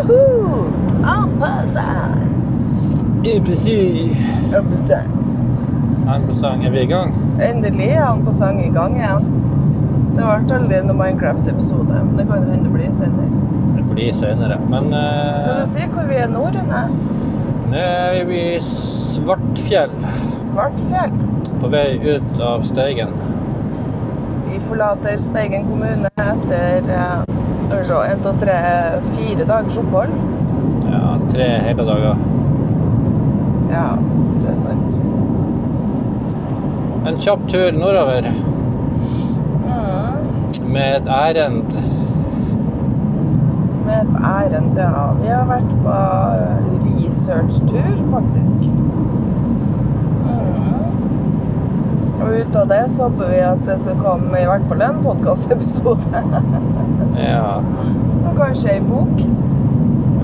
Juhu! Ampasang. Ipsi! En prosent. Er vi i gang? Endelig er han på sang i gang igjen. Det ble aldri noen Minecraft-episode, men det kan hende det blir senere. Det blir senere. Men eh, Skal du si hvor vi er nå, Rune? nå er vi i Svartfjell. Svartfjell. På vei ut av Steigen. Vi forlater Steigen kommune etter eh, skal vi se, en, to, tre, fire dagers opphold. Ja, tre hele dager. Ja, det er sant. En kjapp tur nordover Mm. med et ærend. Med et ærend, ja. Vi har vært på researchtur, faktisk. Og ut av det så håper vi at det skal komme i hvert fall en podkastepisode. Ja. Og kanskje ei bok.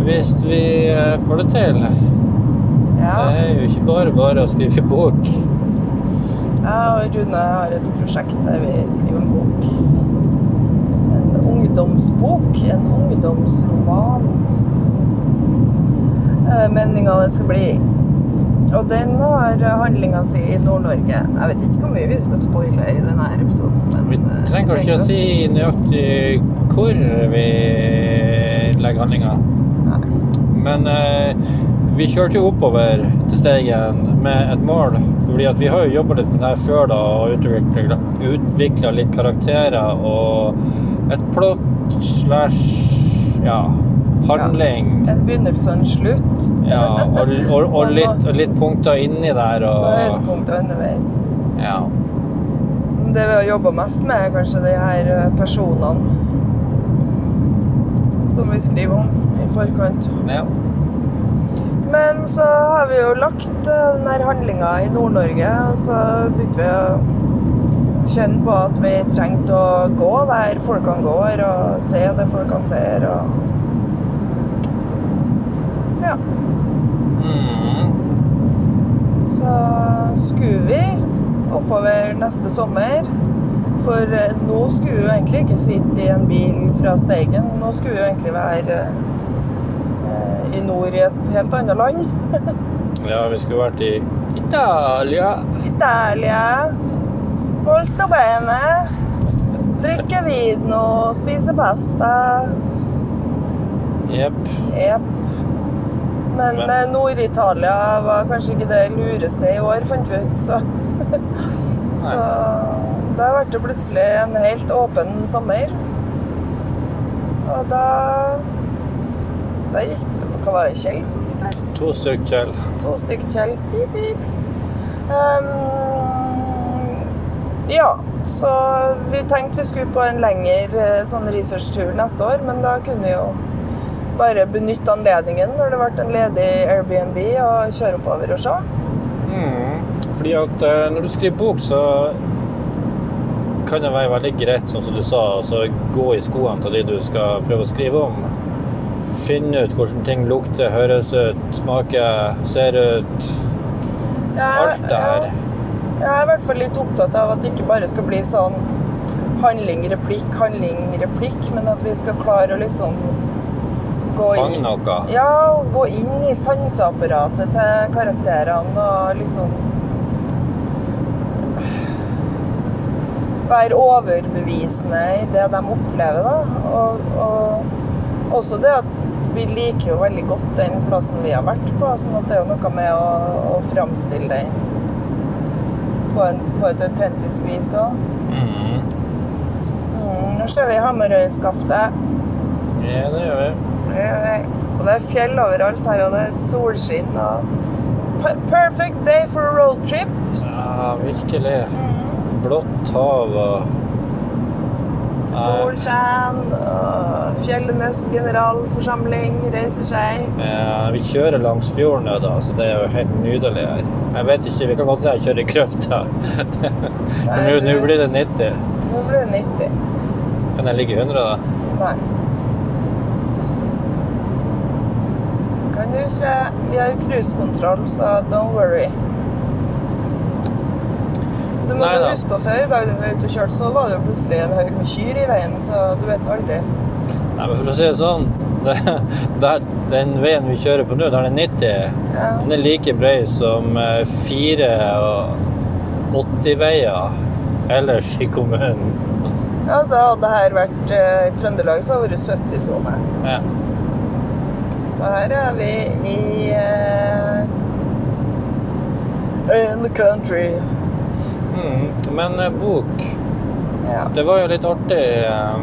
Hvis vi eh, får det til. Ja. Det er jo ikke bare bare å skrive bok. Jeg og Rune har et prosjekt der vi skriver en bok. En ungdomsbok. En ungdomsroman. Er det meninga det skal bli. Og den har handlinga si i Nord-Norge. Jeg vet ikke hvor mye vi skal spoile i denne episoden. Men Vi eh, trenger kanskje ikke å si nøyaktig hvor vi legger handlinga. Men eh, vi kjørte jo oppover til Steigen med et mål. Fordi vi har jo jobba litt med det her før da, og utvikla litt karakterer og et plott slash ja, handling. En begynnelse og en slutt. Ja, og, og, og, litt, og litt punkter inni der Og og høydepunkter underveis. Ja. Det vi har jobba mest med, er kanskje de her eh, personene som vi skriver om i forkant. ja. Men så har vi jo lagt eh, den her handlinga i Nord-Norge, og så begynte vi å kjenne på at vi trengte å gå der folkene går, og se det folkene ser, og Ja. Mm. Så skulle vi oppover neste sommer. For eh, nå skulle vi jo egentlig ikke sitte i en bil fra Steigen. Nå skulle vi jo egentlig være eh, i nord i et helt annet land. ja, vi skulle vært i Italia. Italia. Molto bene. Drikke vino, spise pasta. Jepp. Jepp. Men Men- eh, Nord-Italia var kanskje ikke det lureste i år, fant vi ut. Så, så da ble det plutselig en helt åpen sommer. Og da Da gikk det Hva var det Kjell som gikk der? To stykk Kjell. To stykk Kjell. Pip, pip. Um, ja, så vi tenkte vi skulle på en lengre eh, sånn researchtur neste år, men da kunne vi jo bare benytte anledningen når det ble en ledig Airbnb og kjøre oppover og se. Mm. Fordi at eh, når du skriver bok, så kan det være veldig greit, sånn som du sa, altså gå i skoene til de du skal prøve å skrive om. Finne ut hvordan ting lukter, høres ut, smaker, ser ut. Ja, Alt det her. Jeg er i hvert fall litt opptatt av at det ikke bare skal bli sånn handling, replikk, handling, replikk, men at vi skal klare å liksom gå inn noe. Ja, gå inn i sanseapparatet til karakterene og liksom Være overbevisende i det de opplever, da. Og, og også det at vi liker jo veldig godt den plassen vi har vært på, sånn at det er jo noe med å, å framstille den på, en, på et autentisk vis òg. Mm. Mm, nå ser vi Hamarøyskaftet. Ja, det gjør vi. Og det er fjell overalt her, og det er solskinn og Perfect day for a roadtrip. Ja, virkelig. Blått hav og Solskjær og Fjellenes generalforsamling reiser seg. Ja, vi kjører langs fjorden nå, da, så det er jo helt nydelig her. Jeg vet ikke, Vi kan godt kjøre i grøfta. Nå blir det 90. Nå blir det 90. Kan jeg ligge 100, da? Nei. Kan du ikke Vi har cruisekontroll, så don't worry. Du må jo huske på før i dag da vi var ute og kjørte, så var det jo plutselig en haug med kyr i veien, så du vet nå aldri. Nei, men for å si det sånn, det, det, den veien vi kjører på nå, der er 90, Ja. den er like bred som eh, fire 80-veier ellers i kommunen. Ja, Altså, hadde her vært eh, Trøndelag, så hadde det vært 70-sone. Ja. Så her er vi i uh, In the country. Mm. Men uh, bok Ja. Det var jo litt artig. eh,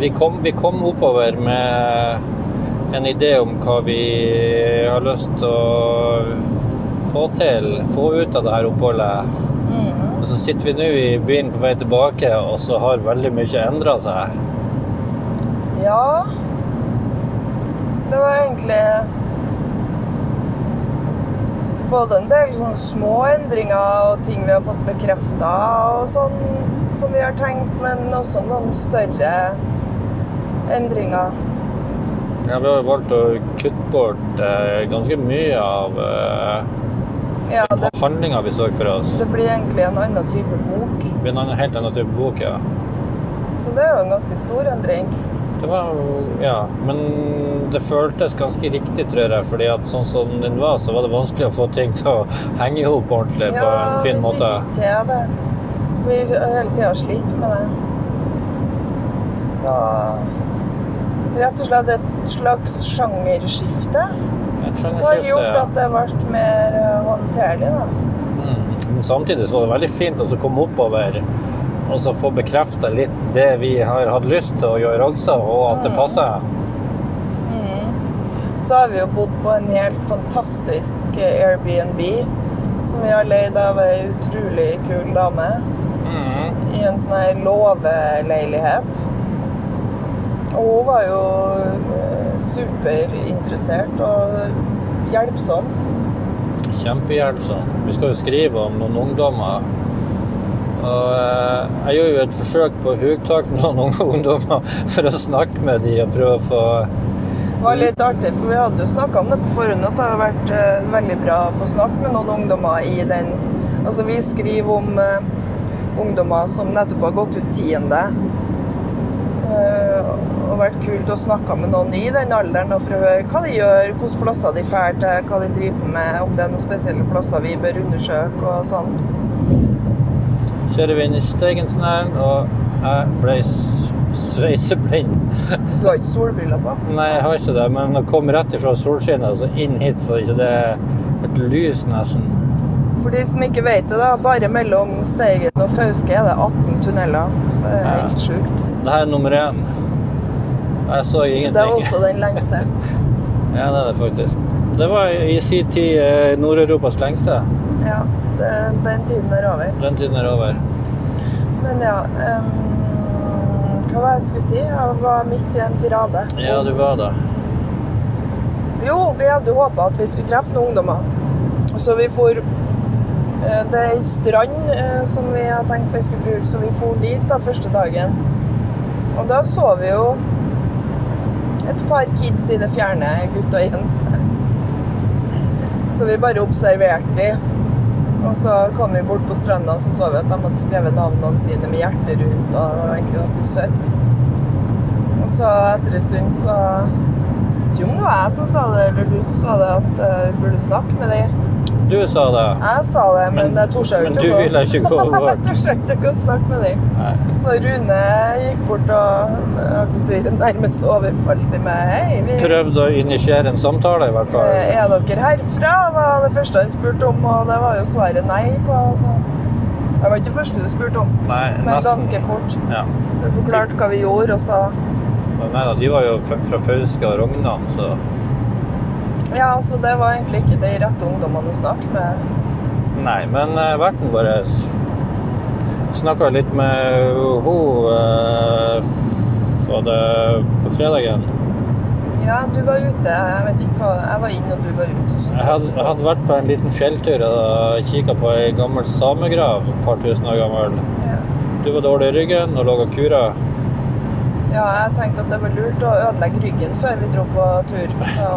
Vi kom, vi kom oppover med en idé om hva vi har lyst til å få til, få ut av det her oppholdet. Mhm. Og så sitter vi nå i bilen på vei tilbake, og så har veldig mye endra seg. ja. Det var egentlig både en del sånne små endringer og ting vi har fått bekrefta og sånn som vi har tenkt, men også noen større endringer. Ja, vi har jo valgt å kutte bort eh, ganske mye av eh, Ja, det, handlinga vi så for oss. det blir egentlig en annen type bok. Det blir en annen- helt annen type bok, ja. Så det er jo en ganske stor endring. Det var Ja, men det føltes ganske riktig, tror jeg. fordi at sånn som den var, så var det vanskelig å få ting til å henge i hop ordentlig på en fin måte. Ja, vi fikk ikke til det. Vi har hele tida slitt med det. Så rett og slett et slags sjangerskifte Et har gjort ja. at det ble mer eh, håndterlig, da. Mm. Men samtidig så var det veldig fint å så komme oppover og så få bekrefta litt det vi har hatt lyst til å gjøre også, og at det passer. Så har vi jo bodd på en helt fantastisk eh, Airbnb som vi har leid av ei utrolig kul dame Mm. i en sånn her låveleilighet. Og hun var jo eh, superinteressert og hjelpsom. Kjempehjelpsom. Vi skal jo skrive om noen ungdommer. Og eh, jeg gjorde jo et forsøk på å hugtake noen unge ungdommer for å snakke med dem og prøve å få Det var litt artig, for vi hadde jo snakka om det på forhånd, at det har vært uh, veldig bra å få snakke med noen ungdommer i den Altså, vi skriver om uh, ungdommer som nettopp har gått ut tiende. Uh, og vært kult å snakke med noen i den alderen og for å høre hva de gjør, hvilke plasser de drar til, hva de driver med, om det er noen spesielle plasser vi bør undersøke og sånn. Kjører vi inn i Steigentunnelen, og jeg ble sveiseblind. Du har ikke solbriller på? Nei, jeg har ikke det, men å komme rett ifra solskinnet og så inn hit, så er ikke det et lys nesten. For de som ikke vet det, da, bare mellom Steigen og Fauske er det 18 tunneler. Det er Ja. helt sjukt. Det her er nummer én. Jeg så ingenting. Det er også den lengste. Ja, det er det faktisk. Det var i sin tid eh, Nord-Europas lengste. Ja, det, den tiden er over. Den tiden er over. Men ja um, Hva var det jeg skulle si? Jeg var midt i en tirade. Ja, du var det. Jo, vi hadde håpa at vi skulle treffe noen ungdommer. Så vi for eh, Det er ei strand eh, som vi har tenkt vi skulle bruke, så vi for dit da første dagen. Og da så vi jo et par kids i det fjerne, gutt og jente. Så vi bare observerte de. Og så kom vi bort på stranda og så så vi at de hadde skrevet navnene sine med hjertet rundt. og det var egentlig søtt. Og så etter en stund så vet ikke om det var jeg som sa det, eller du som sa det, at eh, vi burde snakke med dem. Du sa det. Jeg sa det, men, Men- jeg torde jo men du ville ikke gå bort. jeg torde ikke å snakke med dem. Nei. Så Rune gikk bort og si, nærmest overfalt meg. Hei, vi, Prøvde å initiere en samtale, i hvert fall. eh, er dere herfra? var det første han spurte om, og det var jo svaret nei på. Altså. Det var ikke det første du spurte om, Nei, men ganske fort. Ja. Du forklarte hva vi gjorde, og sa Nei da, de var jo fra Fauske og Rognan, så Ja, altså, det var egentlig ikke de rette ungdommene å snakke med. Nei, men uh, verten vår snakka litt med hun uh, på fredagen? Ja, du var ute. Jeg vet ikke hva Jeg var inne, og du var ute. Jeg hadde, jeg hadde vært på en liten fjelltur og kikka på ei gammel samegrav, et par tusen år gammel. Ja. Du var dårlig i ryggen og lå og kura. ja, jeg tenkte at det var lurt å ødelegge ryggen før vi dro på tur. Så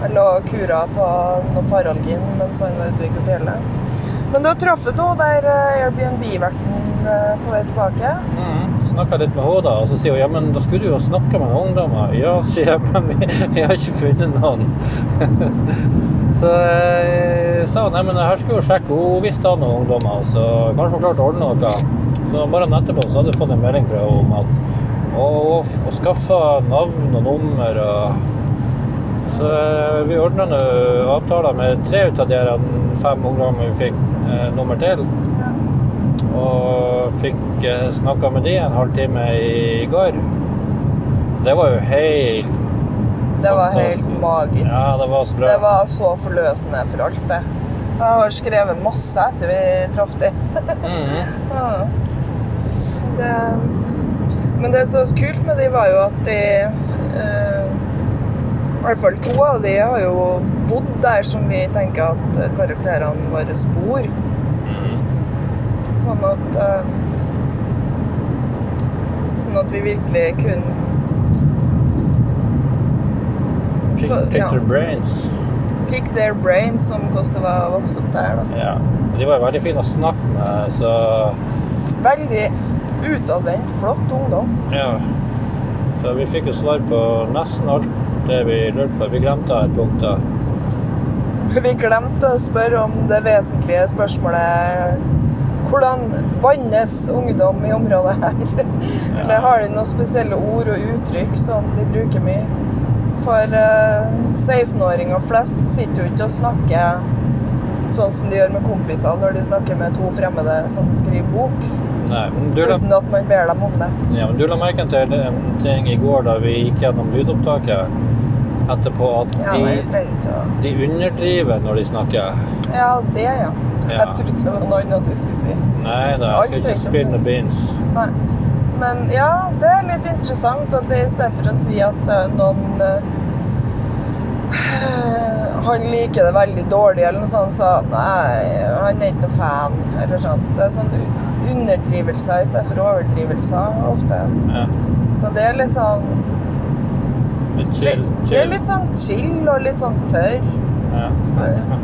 jeg lå kura på noe paralgin mens han var ute i fjellet. Men da traff jeg noe der eh, Airbnb-verten eh, på vei tilbake. Mm. Snakka litt med henne, da, og så sier hun ja, men da skulle du jo snakke med ungdommer. Ja, sier jeg, men vi, vi har ikke funnet noen. så jeg sa hun nei, men her skulle hun sjekke. Hun visste av noen ungdommer, så kanskje hun klarte å ordne noe. Så morgenen etterpå så hadde jeg fått en melding fra henne om at å, å skaffe navn og nummer. og så eh, vi ordna nå avtaler med tre ut av de fem ungdommene vi fikk eh, nummer til. Ja. Og fikk eh, snakka med de en halvtime i går. Det var jo helt Det var Fantastisk. helt magisk. Ja, det var så bra. Det var så forløsende for alt, det. Jeg har skrevet masse etter vi traff dem. Mhm. Ja. Det, men det som var så kult med de var jo at de eh, I hvert fall to av de har jo bodd der som vi tenker at eh, karakterene våre bor. Sånn at eh, Sånn at vi virkelig kunne Pick, pick ja. their brains. pick their brains om hvordan det var å vokse opp der. da. Ja. De var veldig fine å snakke med, så Veldig utadvendt, flott ungdom. ja. Så vi fikk jo svar på nesten alt det vi lurte på. Vi glemte et punkt da. Vi glemte å spørre om det vesentlige spørsmålet Hvordan bannes ungdom i området her? Eller har de noen spesielle ord og uttrykk som de bruker mye? For uh, 16-åringer flest sitter jo ikke og snakker sånn som de gjør med kompiser når de snakker med to fremmede som skriver bok, Nei, du la, uten at man ber dem om det. ja, men du la merke til en ting i går da vi gikk gjennom lydopptaket etterpå, at Ja, de, å de underdriver når de snakker. Ja, det, ja. Ja. Jeg trodde det var noe annet du skulle si. Nei da, jeg skal ikke spinne beans. Nei. Men ja, det er litt interessant at det i stedet for å si at eh, noen eh, Han liker det veldig dårlig, eller noe sånt, så nei, han er ikke noe fan, eller sånn. Det er sånn underdrivelser istedenfor overdrivelser ofte. Ja. Så det er litt sånn Litt chill. litt, Det er litt sånn chill og litt sånn tørr. Ja.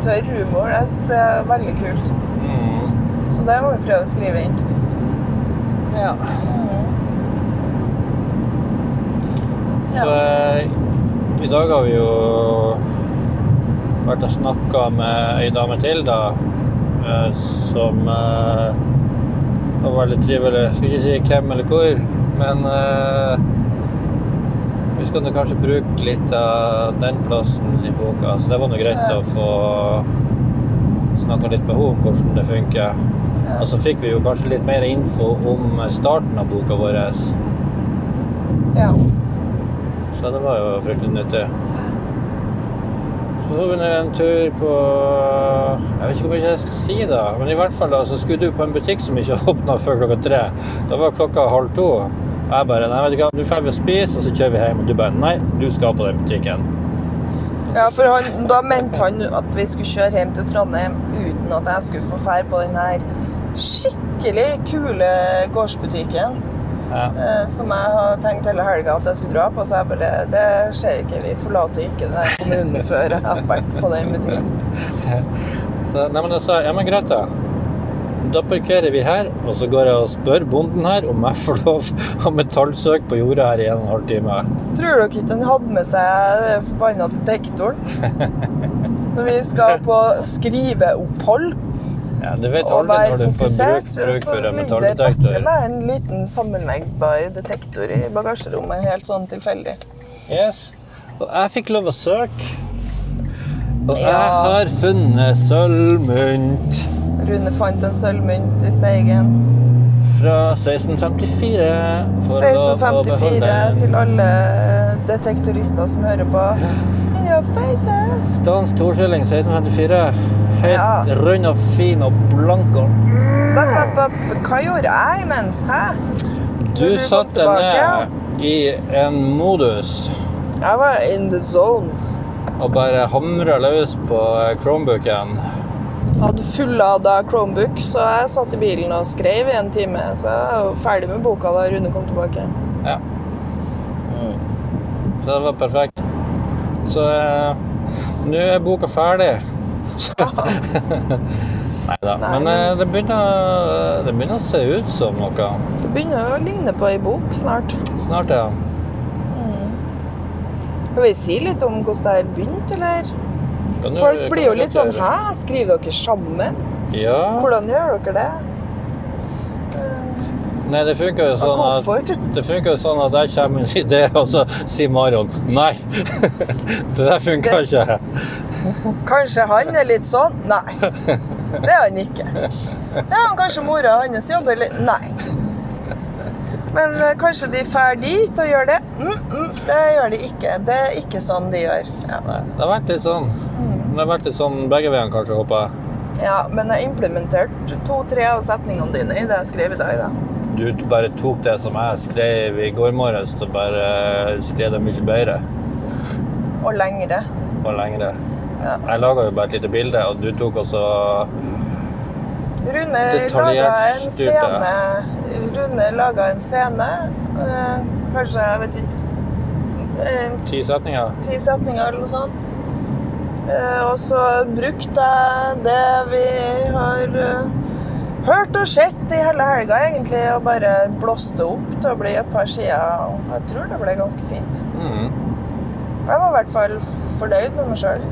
Tørr humor. Jeg syns det er veldig kult. Mm. Så det må vi prøve å skrive inn. ja. Ja. Så eh, i dag har vi jo vært og snakka med ei dame til, da, eh, som eh, var veldig trivelig. Skal ikke si hvem eller hvor, men uh, vi skal nå kanskje bruke litt av den plassen i boka, så det var nå greit å få snakka litt med henne om hvordan det funker. Og så fikk vi jo kanskje litt mer info om starten av boka vår. Ja. Så det var jo fryktelig nyttig. Så får vi en tur på Jeg vet ikke hvor mye jeg skal si, da. Men i hvert fall da, så skulle du på en butikk som ikke åpna før klokka tre. Da var klokka halv to. Og jeg bare Nei, vet du hva, nå drar vi og spiser, og så kjører vi hjem. Og du bare Nei, du skal på den butikken. Ja, for han, da mente han at vi skulle kjøre hjem til Trondheim uten at jeg skulle få fære på den her skikkelig kule gårdsbutikken Ja. eh, som jeg har tenkt hele helga at jeg skulle dra på. Så jeg bare Det skjer ikke. Vi forlater ikke den kommunen før jeg har vært på den butikken. Så nei, men jeg sa ja, men greit, da. Da parkerer vi her, og så går jeg og spør bonden her om jeg får lov å metallsøke på jorda her i en og en halv time. Tror dere ikke han hadde med seg den forbanna detektoren? Når vi skal på skriveopphold Ja, du vet aldri når du får bruk, bruk så for en metalldetektor. det metalldetektor. en liten sammenleggbar detektor i bagasjerommet, helt sånn tilfeldig. Yes. Og jeg fikk lov å søke. Og jeg har funnet sølvmynt Rune fant en sølvmynt i Steigen. fra 1654. For lov å 1654 til alle detektorister som hører på. Your faces! Dansk toskilling 1654. Helt Ja. rund og fin og blank. og Bap, bap, bap. Hva gjorde jeg imens? Hæ? Du satt du satte ned i en modus Jeg var in the zone. og bare hamra løs på Chromebooken. Jeg Hadde fullada Chromebook, så jeg satt i bilen og skrev i en time. Så jeg var ferdig med boka da Rune kom tilbake. Ja. Så det var perfekt. Så eh, nå er boka ferdig. Nei, Men men- eh, det begynner, det begynner å se ut som noe. Det begynner å ligne på ei bok snart. Snart, ja. Skal vi si litt om hvordan det her begynte, eller? Du- Folk blir jo litt sånn? Hæ, skriver dere sammen? Ja. Hvordan gjør dere det? Nei, det funker jo sånn at? Det funker jo sånn at jeg kommer med en idé, og så sier Marion nei. det der funker ikke. Kanskje han er litt sånn? Nei. Det er han ikke. Ja, kanskje mora hans jobber litt Nei. Men eh, kanskje de drar dit og gjør det? Mm, mm, det gjør de ikke. Det er ikke sånn de gjør. Ja. Nei, det har vært litt sånn. Det har vært litt sånn begge veiene, kanskje, håper jeg. ja, men jeg implementerte to-tre av setningene dine i det jeg skrev i dag, da. Du bare tok det som jeg skrev i går morges, og bare skrev det mye bedre Og lengre. og lengre. Ja. Jeg laga jo bare et lite bilde, og du tok også Rune laga en scene. Rune laga en scene. eh, kanskje, jeg vet ikke ti setninger. ti setninger eller noe sånt. Eh, og så brukte jeg det vi har eh, hørt og sett i hele helga, egentlig, og bare blåste opp til å bli et par sider. Jeg tror det ble ganske fint. Mm. Jeg var i hvert fall fornøyd med meg sjøl.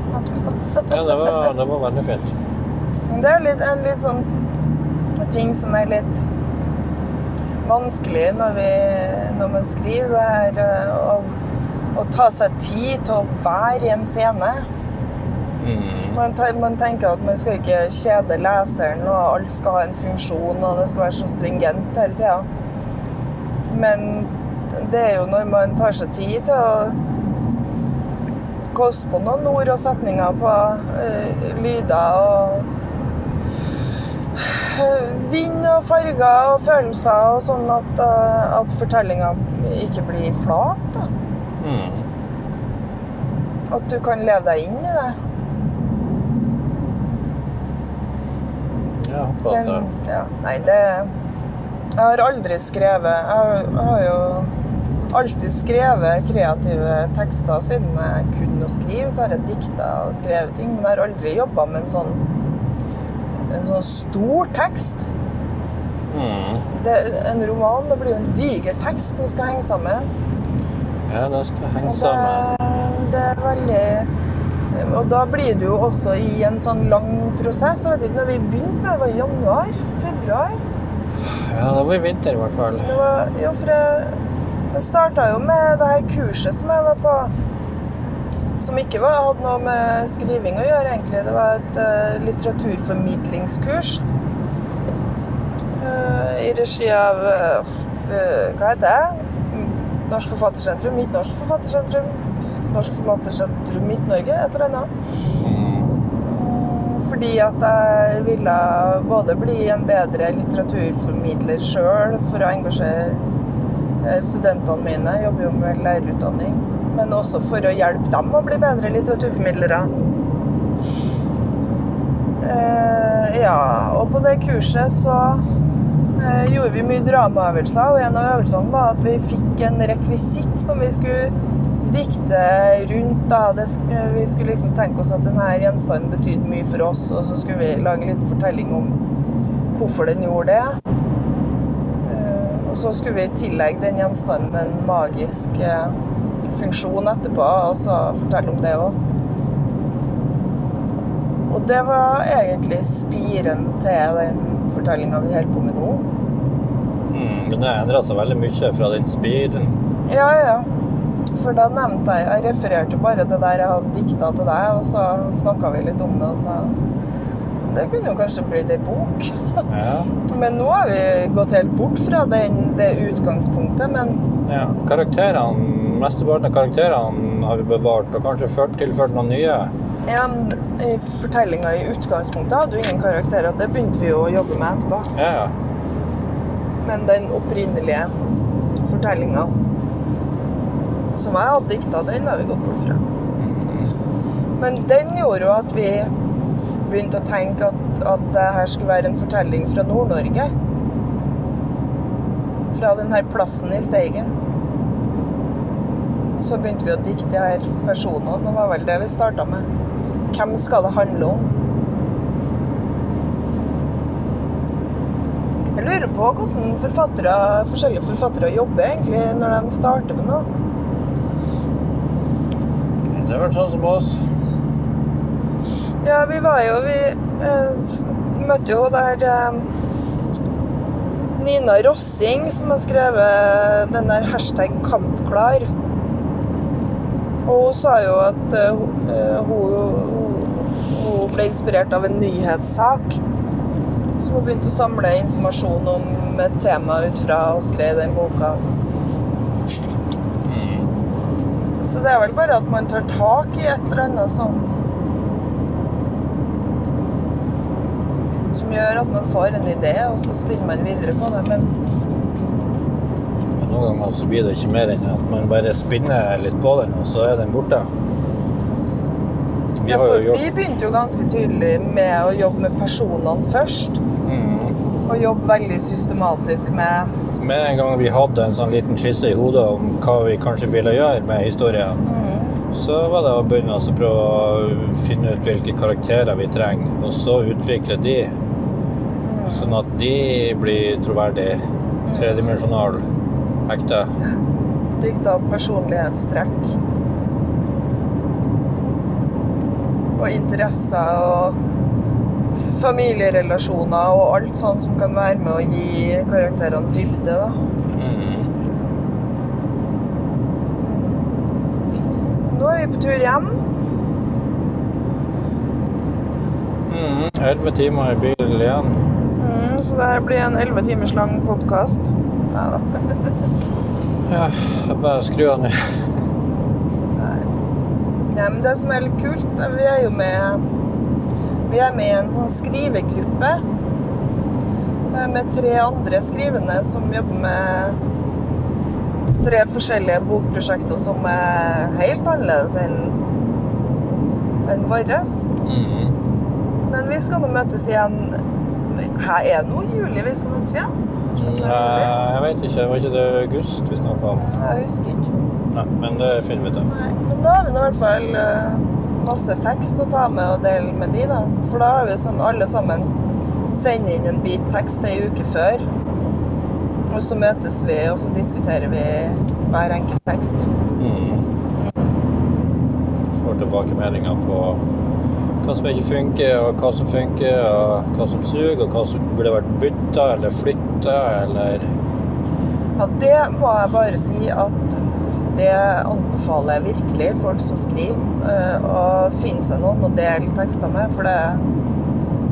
Ja, det var, det var veldig fint. Det er litt, en litt sånn ting som er litt vanskelig når, vi, når man skriver det her. eh, Å, å ta seg tid til å være i en scene. Mm. Man, man tenker at man skal ikke kjede leseren, og alt skal ha en funksjon, og det skal være så stringent hele tida. Men det er jo når man tar seg tid til å koste på noen ord og setninger på uh, lyder og eh, vind og farger og følelser og sånn at, uh, at fortellinga ikke blir flat. da. Mm. At du kan leve deg inn i det. Ja, på Men, ja, nei, det Jeg har aldri skrevet Jeg har, jeg har jo alltid skrevet kreative tekster siden jeg kunne å skrive. Så har jeg dikta og skrevet ting, men jeg har aldri jobba med en sånn en sånn stor tekst. mm. Det, en roman det blir jo en diger tekst som skal henge sammen. Ja, det skal henge Og sammen. det, det er veldig Og da blir du jo også i en sånn lang prosess. Jeg vet ikke når vi begynte det, var i januar? Februar? Ja, det var i vinter i hvert fall. Det var, jo, for jeg, jeg starta jo med det her kurset som jeg var på. Som ikke var, hadde noe med skriving å gjøre, egentlig. Det var et uh, litteraturformidlingskurs. uh, I regi av uh, Hva heter det? Norsk Forfattersentrum, Mitt Norsk Forfattersentrum, Norsk Forfattersentrum Midt-Norge, et eller annet. Mm, Fordi at jeg ville både bli en bedre litteraturformidler sjøl for å engasjere eh, studentene mine, jeg jobber jo med lærerutdanning, men også for å hjelpe dem å bli bedre litteraturformidlere. Eh, ja, og på det kurset så eh, gjorde vi mye dramaøvelser, og en av øvelsene var at vi fikk en rekvisitt som vi skulle dikte rundt. Da. Det, vi skulle liksom tenke oss at denne gjenstanden betydde mye for oss, og så skulle vi lage en liten fortelling om hvorfor den gjorde det. Eh, Og så skulle vi tillegge den gjenstanden en magisk eh, funksjon etterpå, og så fortelle om det òg. Og det var egentlig spiren til den fortellinga vi holder på med nå. Mm. Men det endra seg veldig mye fra den spiren? Ja, ja. For da nevnte jeg Jeg refererte bare det der jeg hadde dikta til deg, og så snakka vi litt om det, og så Det kunne jo kanskje blitt ei bok. Ja. Men nå har vi gått helt bort fra den, det utgangspunktet. Men ja. Karakterene, Mesteparten av karakterene har vi bevart, og kanskje ført, tilført noen nye. ja, fortellinga i utgangspunktet hadde jo ingen karakterer. Det begynte vi jo å jobbe med etterpå. Ja, ja. Men den opprinnelige fortellinga som jeg hadde dikta, den har vi gått bort fra. Men den gjorde jo at vi begynte å tenke at, at det her skulle være en fortelling fra Nord-Norge. Fra denne plassen i Steigen. Så begynte vi å dikte de her personene, og det var vel det vi starta med. Hvem skal det handle om? Jeg lurer på hvordan forfattere, forskjellige forfattere jobber egentlig når de starter med noe. Det har vært sånn som oss. Ja, vi var jo Vi eh, møtte jo der eh, Nina Rossing, som har skrevet den der hashtag 'kampklar'. Og hun sa jo at uh, hun, hun ble inspirert av en nyhetssak. Som hun begynte å samle informasjon om et tema ut fra og skrev den boka. Så det er vel bare at man tar tak i et eller annet sånn Som gjør at man får en idé, og så spinner man videre på det. Men noen ganger så blir det ikke mer enn at man bare spinner litt på den, og så er den borte. Vi ja, for jo gjort vi begynte jo ganske tydelig med å jobbe med personene først. mm. Og jobbe veldig systematisk med Med en gang vi hadde en sånn liten skisse i hodet om hva vi kanskje ville gjøre med historien, mm, så var det å begynne å prøve å finne ut hvilke karakterer vi trenger, og så utvikle de, mm. sånn at de blir troverdige, tredimensjonale, ekte. dikta personlighetstrekk. Og interesser og familierelasjoner og alt sånt som kan være med å gi karakterene dybde. da. Mm. Nå er vi på tur hjem. Mm. Elleve timer i bil igjen. Mm, så det her blir en elleve timers lang podkast. Nei da. Ja, jeg bare skru av nå. Nei, men det som er litt kult, vi er jo med Vi er med i en sånn skrivegruppe eh, med tre andre skrivende som jobber med tre forskjellige bokprosjekter som er helt annerledes enn enn våre. Mm. Men vi skal nå møtes igjen Her er nå juli vi skal møtes igjen. Nei, jeg vet ikke. Var ikke det august vi snakka om? Jeg husker ikke. Nei, men det finner vi ut av. Men da har vi nå i hvert fall eh, masse tekst å ta med og dele med de, da. For da har vi sånn alle sammen sender inn en bit tekst ei uke før. Og så møtes vi, og så diskuterer vi hver enkelt tekst. Mm. Får tilbakemeldinger på hva som ikke funker, og hva som funker, og hva som suger, og hva som burde vært bytta eller flytta, eller Ja, det må jeg bare si at det anbefaler jeg virkelig folk som skriver. eh, Å finne seg noen å dele tekster med, for det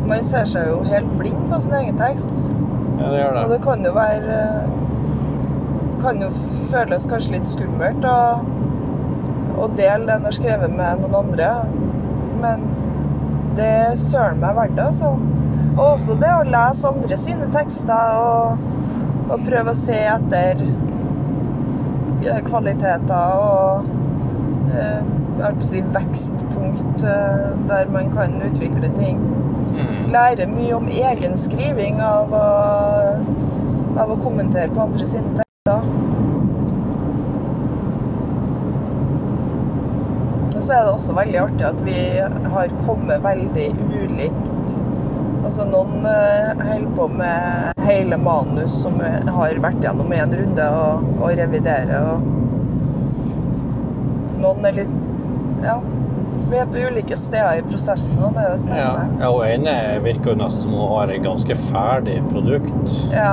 Man ser seg jo helt blind på sin egen tekst. Ja, det gjør det. Og det. kan jo være Kan jo føles kanskje litt skummelt å, å dele det en har skrevet med noen andre. Men det er søren meg verdt det, altså. Og også det å lese andre sine tekster og, og prøve å se etter eh, kvaliteter og eh, si vekstpunkt eh, der man kan utvikle ting Mm. lære mye om egen skriving av å, av å kommentere på andre sine tekster. Og så er det også veldig artig at vi har kommet veldig ulikt. Altså Noen eh, holder på med hele manus som har vært gjennom én runde og, og reviderer. Og noen er litt Ja. Vi er på ulike steder i prosessen, og det er jo spennende. ja, og ene virker jo nesten som hun har et ganske ferdig produkt. Ja.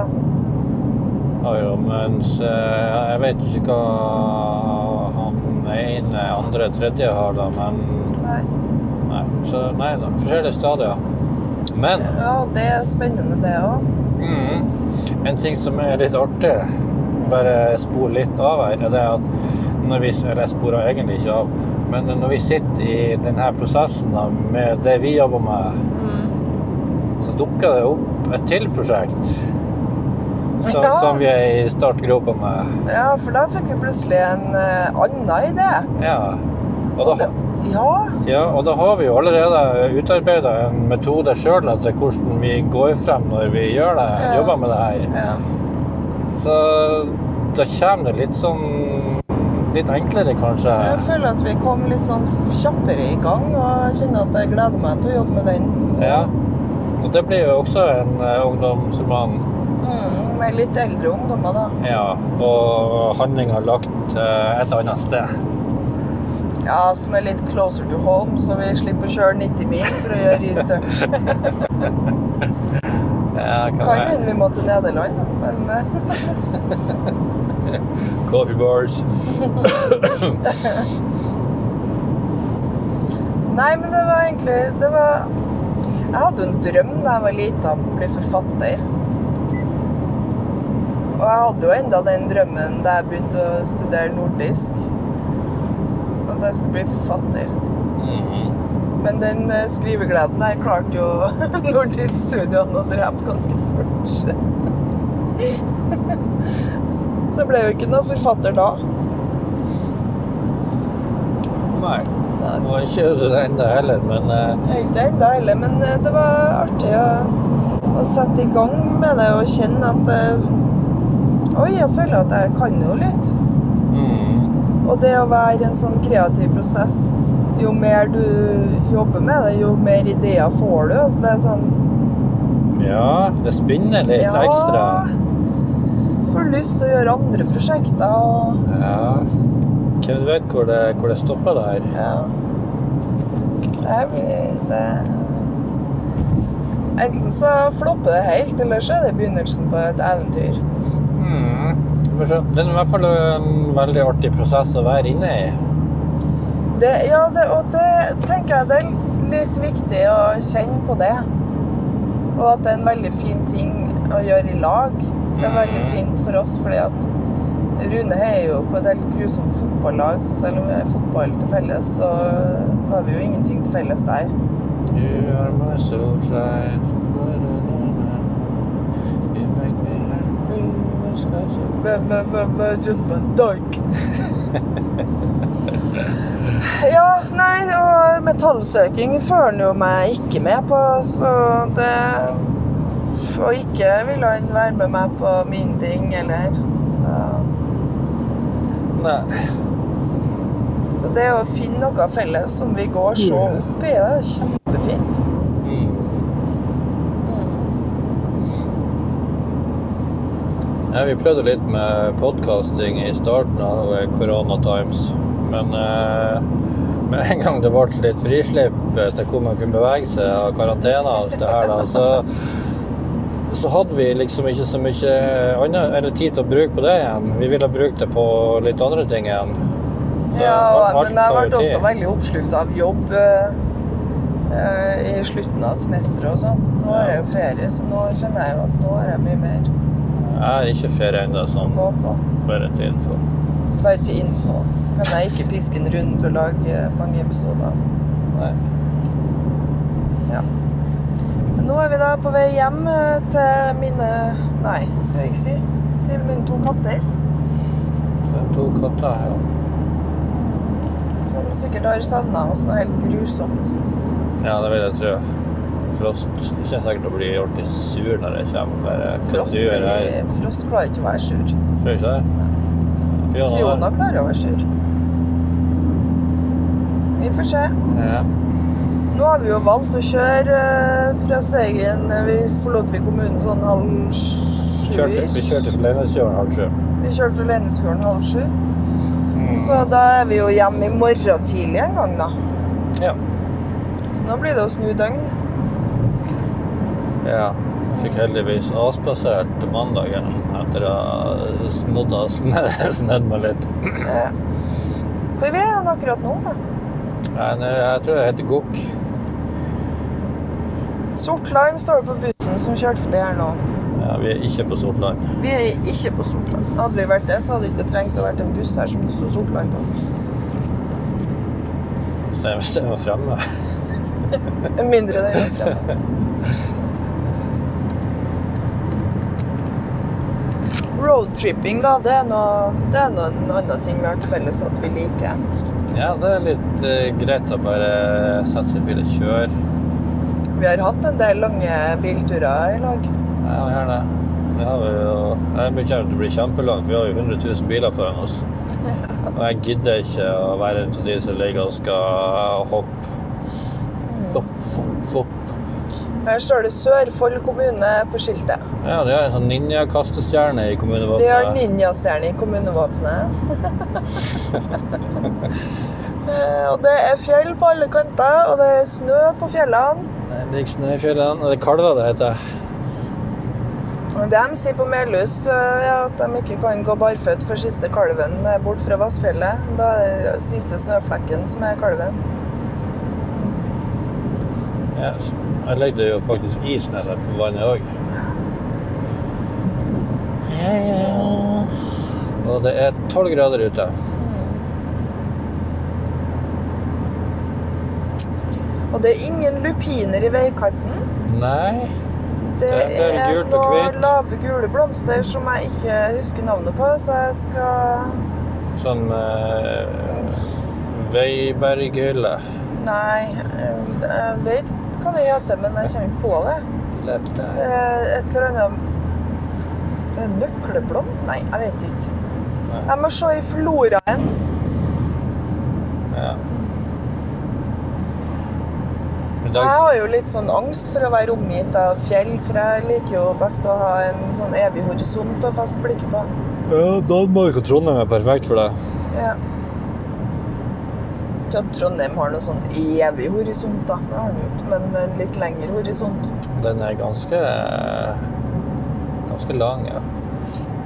ja mens eh, jeg vet ikke hva han ene, andre, tredje har, da, men Nei. Nei. Så nei da. Forskjellige stadier. Men Ja, det er spennende, det òg. mm, en ting som er litt artig, bare spor litt av her, er det at når vi Eller jeg sporer egentlig ikke av, men når vi sitter i denne prosessen da, med det vi jobber med, så dukker det opp et til prosjekt. Som, Ja. som vi er i startgropa med. Ja, for da fikk vi plutselig en uh, annen idé. Ja. Og Og det, ja, ja, og da har vi jo allerede utarbeida en metode sjøl etter hvordan vi går frem når vi gjør det, Ja. jobber med det her. ja. Så da kommer det litt sånn Litt enklere, kanskje. Jeg føler at vi kom litt sånn kjappere i gang, og jeg kjenner at jeg gleder meg til å jobbe med den. Ja. Og det blir jo også en eh, ungdomsroman Mm, med litt eldre ungdommer, da. Ja, og handlinga lagt eh, et annet sted. Ja, Som er litt closer to home, så vi slipper å kjøre 90 mil for å gjøre research. Ja, kan hende vi må til Nederland, da. Men eh, Coffee bars. Nei, men det var egentlig Det var Jeg hadde en drøm da jeg var lita om å bli forfatter. Og jeg hadde jo enda den drømmen da jeg begynte å studere nordisk. At jeg skulle bli forfatter. Mhm. Men den eh, skrivegleden her klarte jo Nordisk Studioene å drepe ganske fort. Så jeg ble jo ikke noe forfatter da. Nei. Du var ikke det ennå heller, men eh, Jeg er ikke ennå heller, men eh, det var artig å, å sette i gang med det og kjenne at eh, Oi, jeg føler at jeg kan jo litt. Og det å være en sånn kreativ prosess Jo mer du jobber med det, jo mer ideer får du. Altså det er sånn Ja, det spinner litt Ja. ekstra. Får lyst til å gjøre andre prosjekter og Ja. Hvem vet hvor det, hvor det stopper der? Ja. Det her blir det Enten så flopper det helt, eller så er det begynnelsen på et eventyr. Mm. Vi se. Det er i hvert fall en veldig artig prosess å være inne i. Det, ja, det, og det tenker jeg det er litt viktig å kjenne på det. Og at det er en veldig fin ting å gjøre i lag. Det er veldig fint for oss, fordi at Rune er jo på et helt grusomt fotballag, så selv om vi har fotball til felles, så har vi jo ingenting til felles der. You are my sunshine. Virgil van Dijk. Ja, nei, og metallsøking føler han jo meg ikke med på, så det Og ikke ville han være med meg på min ting heller, så Nei. Så det å finne noe felles som vi går så opp i, det er kjempefint. Mm. Ja, vi prøvde litt med podkasting i starten av Corona Times, men eh, med en gang det ble litt frislipp eh, til hvor man kunne bevege seg av karantene og alt det her, da, så, så hadde vi liksom ikke så mye annet, eller tid til å bruke på det igjen. Vi ville bruke det på litt andre ting igjen. Så Ja, men jeg ble også veldig oppslukt av jobb eh, eh, i slutten av semesteret og sånn. Nå er det jo ferie, så nå kjenner jeg jo at nå er jeg mye mer Jeg er ikke ferie ennå, sånn bare til info. Bare til info, så kan jeg ikke piske en runde til å lage mange episoder. Nei. Ja. Men nå er vi da på vei hjem eh, til mine Nei, skal jeg ikke si. Til mine to katter. Det er to katter ja. Som sikkert har savna oss noe helt grusomt. Ja, det vil jeg tro. Frost kommer sikkert til å bli ordentlig sur når jeg kommer. Bare Frost, blir- Frost klarer ikke å være sur. Du ikke det? Fiona, Fiona klarer å være sur. Vi får se. Ja. Nå har vi jo valgt å kjøre eh, fra Steigen Vi forlot vi kommunen sånn halv sju. Kjørte, vi kjørte fra Leinesfjorden halv sju. Vi kjørte fra Leinesfjorden halv sju. Mm. Så da er vi jo hjemme i morgen tidlig en gang, da. Ja. Så nå blir det å snu døgn. Ja. Fikk heldigvis avspasert mandagen etter å ha snodd og snedd meg litt. Hvor er han akkurat nå, da? Nei, Jeg tror det heter Gokk. Line står det på bussen som kjørte forbi her nå. Ja, vi er ikke på Sortland. Vi er ikke på Sortland. Hadde vi vært det, så hadde det ikke trengt å vært en buss her som det sto Sortland på. Så det- var fremme. Mindre det var fremme. Roadtripping, da, det er, noe, det er noe, en annen ting vi har til felles at vi liker. Ja, det er litt uh, greit å bare sette seg i bil og kjøre. Vi har hatt en del lange bilturer i lag. Ja, gjør det. Det har vi jo. Jeg til å bli kjempelangt. Vi har jo 100 000 biler foran oss. Og jeg gidder ikke å være en av de som ligger og skal hoppe. Fopp, fopp, fopp. Her står det Sørfold kommune på skiltet. Ja, det er en sånn ninjakastestjerne i kommunevåpenet. Det er ninjastjerne i kommunevåpenet. Eh, og det er fjell på alle kanter, og det er snø på fjellene. Det ligger fjellene. Det er kalver det heter. De sier på Melhus, eh, er at de ikke kan gå barføtt før siste kalven er bort fra Vassfjellet. Da er det siste snøflekken som er kalven. Ja, så- jeg legger jo faktisk is ned der på vannet òg. Ja, ja. Og det er tolv grader ute. Og det er ingen lupiner i veikanten. Nei. Det Det- er er noen lave gule blomster som jeg ikke husker navnet på, så jeg skal Sånn eh, veiberghylle. Nei, eh, jeg vet hva det heter, men jeg kommer ikke på det. Eh, Et eller annet En Nøkleblom? Nei, jeg vet ikke. Nei. Jeg må se i floraen. Ja. Jeg har jo litt sånn angst for å være omgitt av fjell, for jeg liker jo best å ha en sånn evig horisont å feste blikket på. Ja, Danmark og Trondheim er perfekt for deg. Ja. Ikke at Trondheim har noe sånn evig horisont, da. Det har den ikke, men en litt lengre horisont. Den er ganske ganske lang, ja.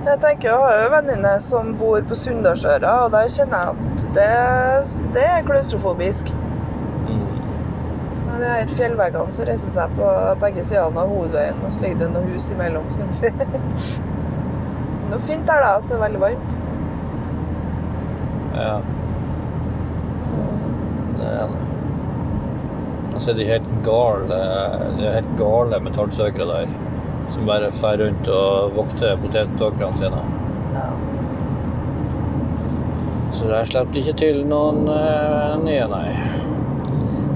Jeg tenker, jeg har jo venninne som bor på Sunndalsøra, og der kjenner jeg at det, det er klaustrofobisk. Mm. Men de her fjellveggene som reiser seg på begge sidene av hovedveien, og så ligger det noe hus imellom, skal jeg si. Noe fint der, da, så er det veldig varmt. Ja. Det er. Og så er de helt gale det er helt gale metallsøkere der. Som bare fer rundt og vokter potetåkrene sine. Ja. Så der slipper de ikke til noen uh, nye, nei.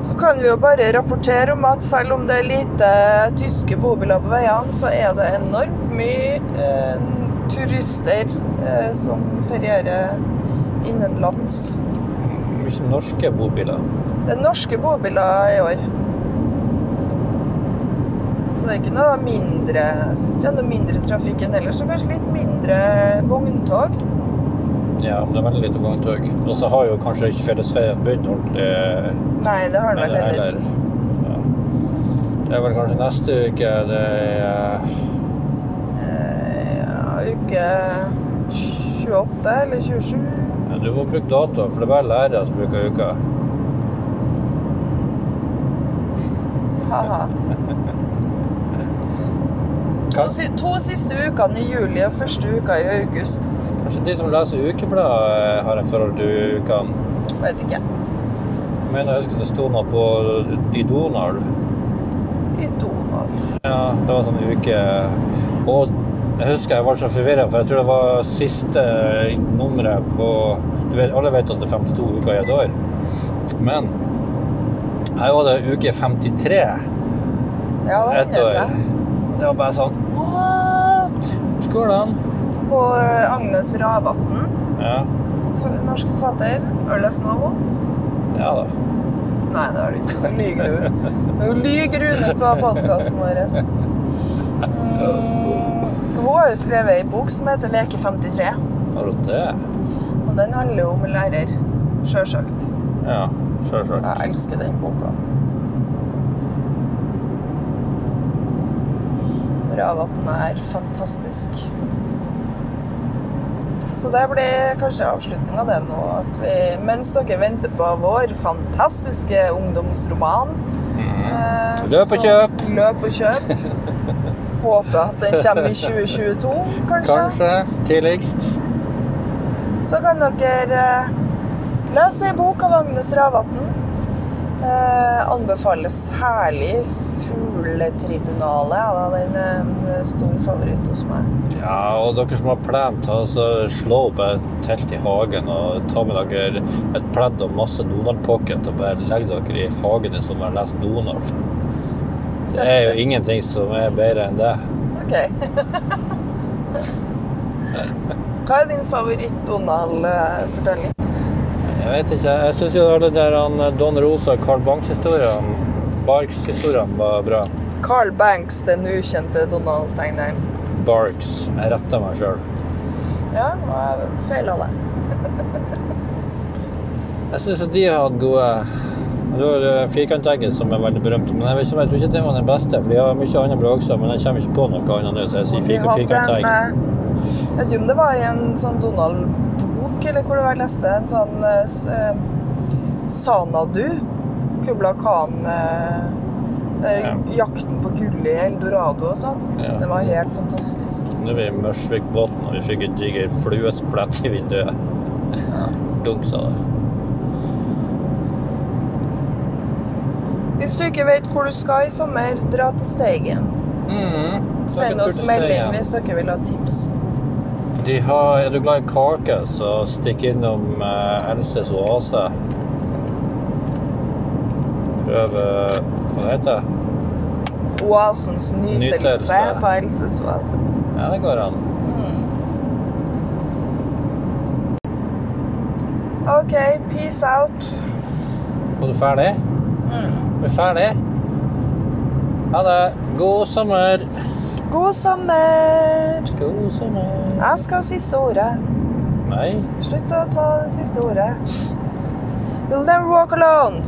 Så kan vi jo bare rapportere om at selv om det er lite tyske bobiler på veiene, så er det enormt mye uh, turister uh, som ferierer innenlands. Mye norske bobiler. Det er norske bobiler i år. Så det er ikke noe mindre, det er noe mindre trafikk enn ellers, og kanskje litt mindre vogntog. Ja, men det er veldig lite vogntog. Og så har jo kanskje ikke fellesferien begynt ordentlig. Nei, det har den vel heller ikke. Ja. Det er vel kanskje neste uke det er uh... Ja, uke 28 eller 27. Du må bruke datoer, for det er bare lærere som bruker uka. Haha. To, to siste ukene i juli og første uka i august. Kanskje de som leser ukeblad, eh, har et forhold til ukene. Vet ikke. Men jeg husker det sto noe på i Donald. I Donald. Ja, det var sånn uke Og jeg husker jeg var så forvirra, for jeg tror det var siste nummeret på du vet, Alle vet at det er 52 uker i et år, men her var det uke 53 Ja, det et år. Det var bare sånn What? Skål, dan. Og eh, Agnes Ravatn, Ja. norsk forfatter. Har du av henne? ja da. Nei, det har du ikke. Nå lyver du. Nå lyver Rune på podkasten vår. Mm, har jo skrevet ei bok som heter Veke 53. Har du det? Og den handler jo om lærer. Sjølsagt. Ja, sjølsagt. Jeg elsker den boka. Ravatn er fantastisk. Så det blir kanskje avslutninga det nå, at vi, mens dere venter på vår fantastiske ungdomsroman eh, Løp og kjøp. Løp og kjøp. Håper at den kommer i 2022, kanskje. Kanskje tidligst. Så kan dere eh, lese ei bok av Agnes Ravatn. Eh, anbefales herlig Fugletribunalet. Ja, den er en stor favoritt hos meg. Ja, og dere som har plen, til å slå opp et telt i hagen og ta med dere et pledd og masse Donald Pocket og bare legg dere i hagen i som har lest Donald. Det er jo ingenting som er bedre enn det. Ok. Hva er din favoritt-Donald-fortelling? Jeg vet ikke. Jeg syns jo alle der han, Don Rosa og Carl Banks-historiene Barks-historiene var bra. Carl Banks, den ukjente Donald-tegneren. Barks. Jeg retta meg sjøl. Ja, og jeg deg. Jeg syns de har hatt gode Du har eh, firkantegget som er veldig berømt, men jeg, tror ikke det var den beste. For de har mye annet bra også, men jeg kommer ikke på noe annet nå, så jeg sier De fir- firkantegg. eh, Jeg vet ikke om det var i en sånn Donald-bok, eller hvor det var jeg leste en sånn eh, eh, Sanadu. Kubla Khan eh, Ja. Jakten på gullet i Eldorado og sånn. Ja. Det var helt fantastisk. Nå er vi i Mørsvikbotn, og vi fikk en diger fluesplett i vinduet. Dunk, sa det. Hvis du ikke vet hvor du skal i sommer, dra til Steigen. Mm. Send oss melding hvis dere vil ha tips. Har, er du glad i kake, så stikk innom uh, Elses oase. Prøv eh, Hva heter det? Oasens nytelse, Nytelse. på Elses oase. Ja, det går an. OK, peace out. Er du ferdig? Er ferdige. ferdig? Ha det. God sommer. God sommer! God sommer. Jeg skal ha siste ordet. Nei. Slutt å ta det siste ordet. You'll never walk alone.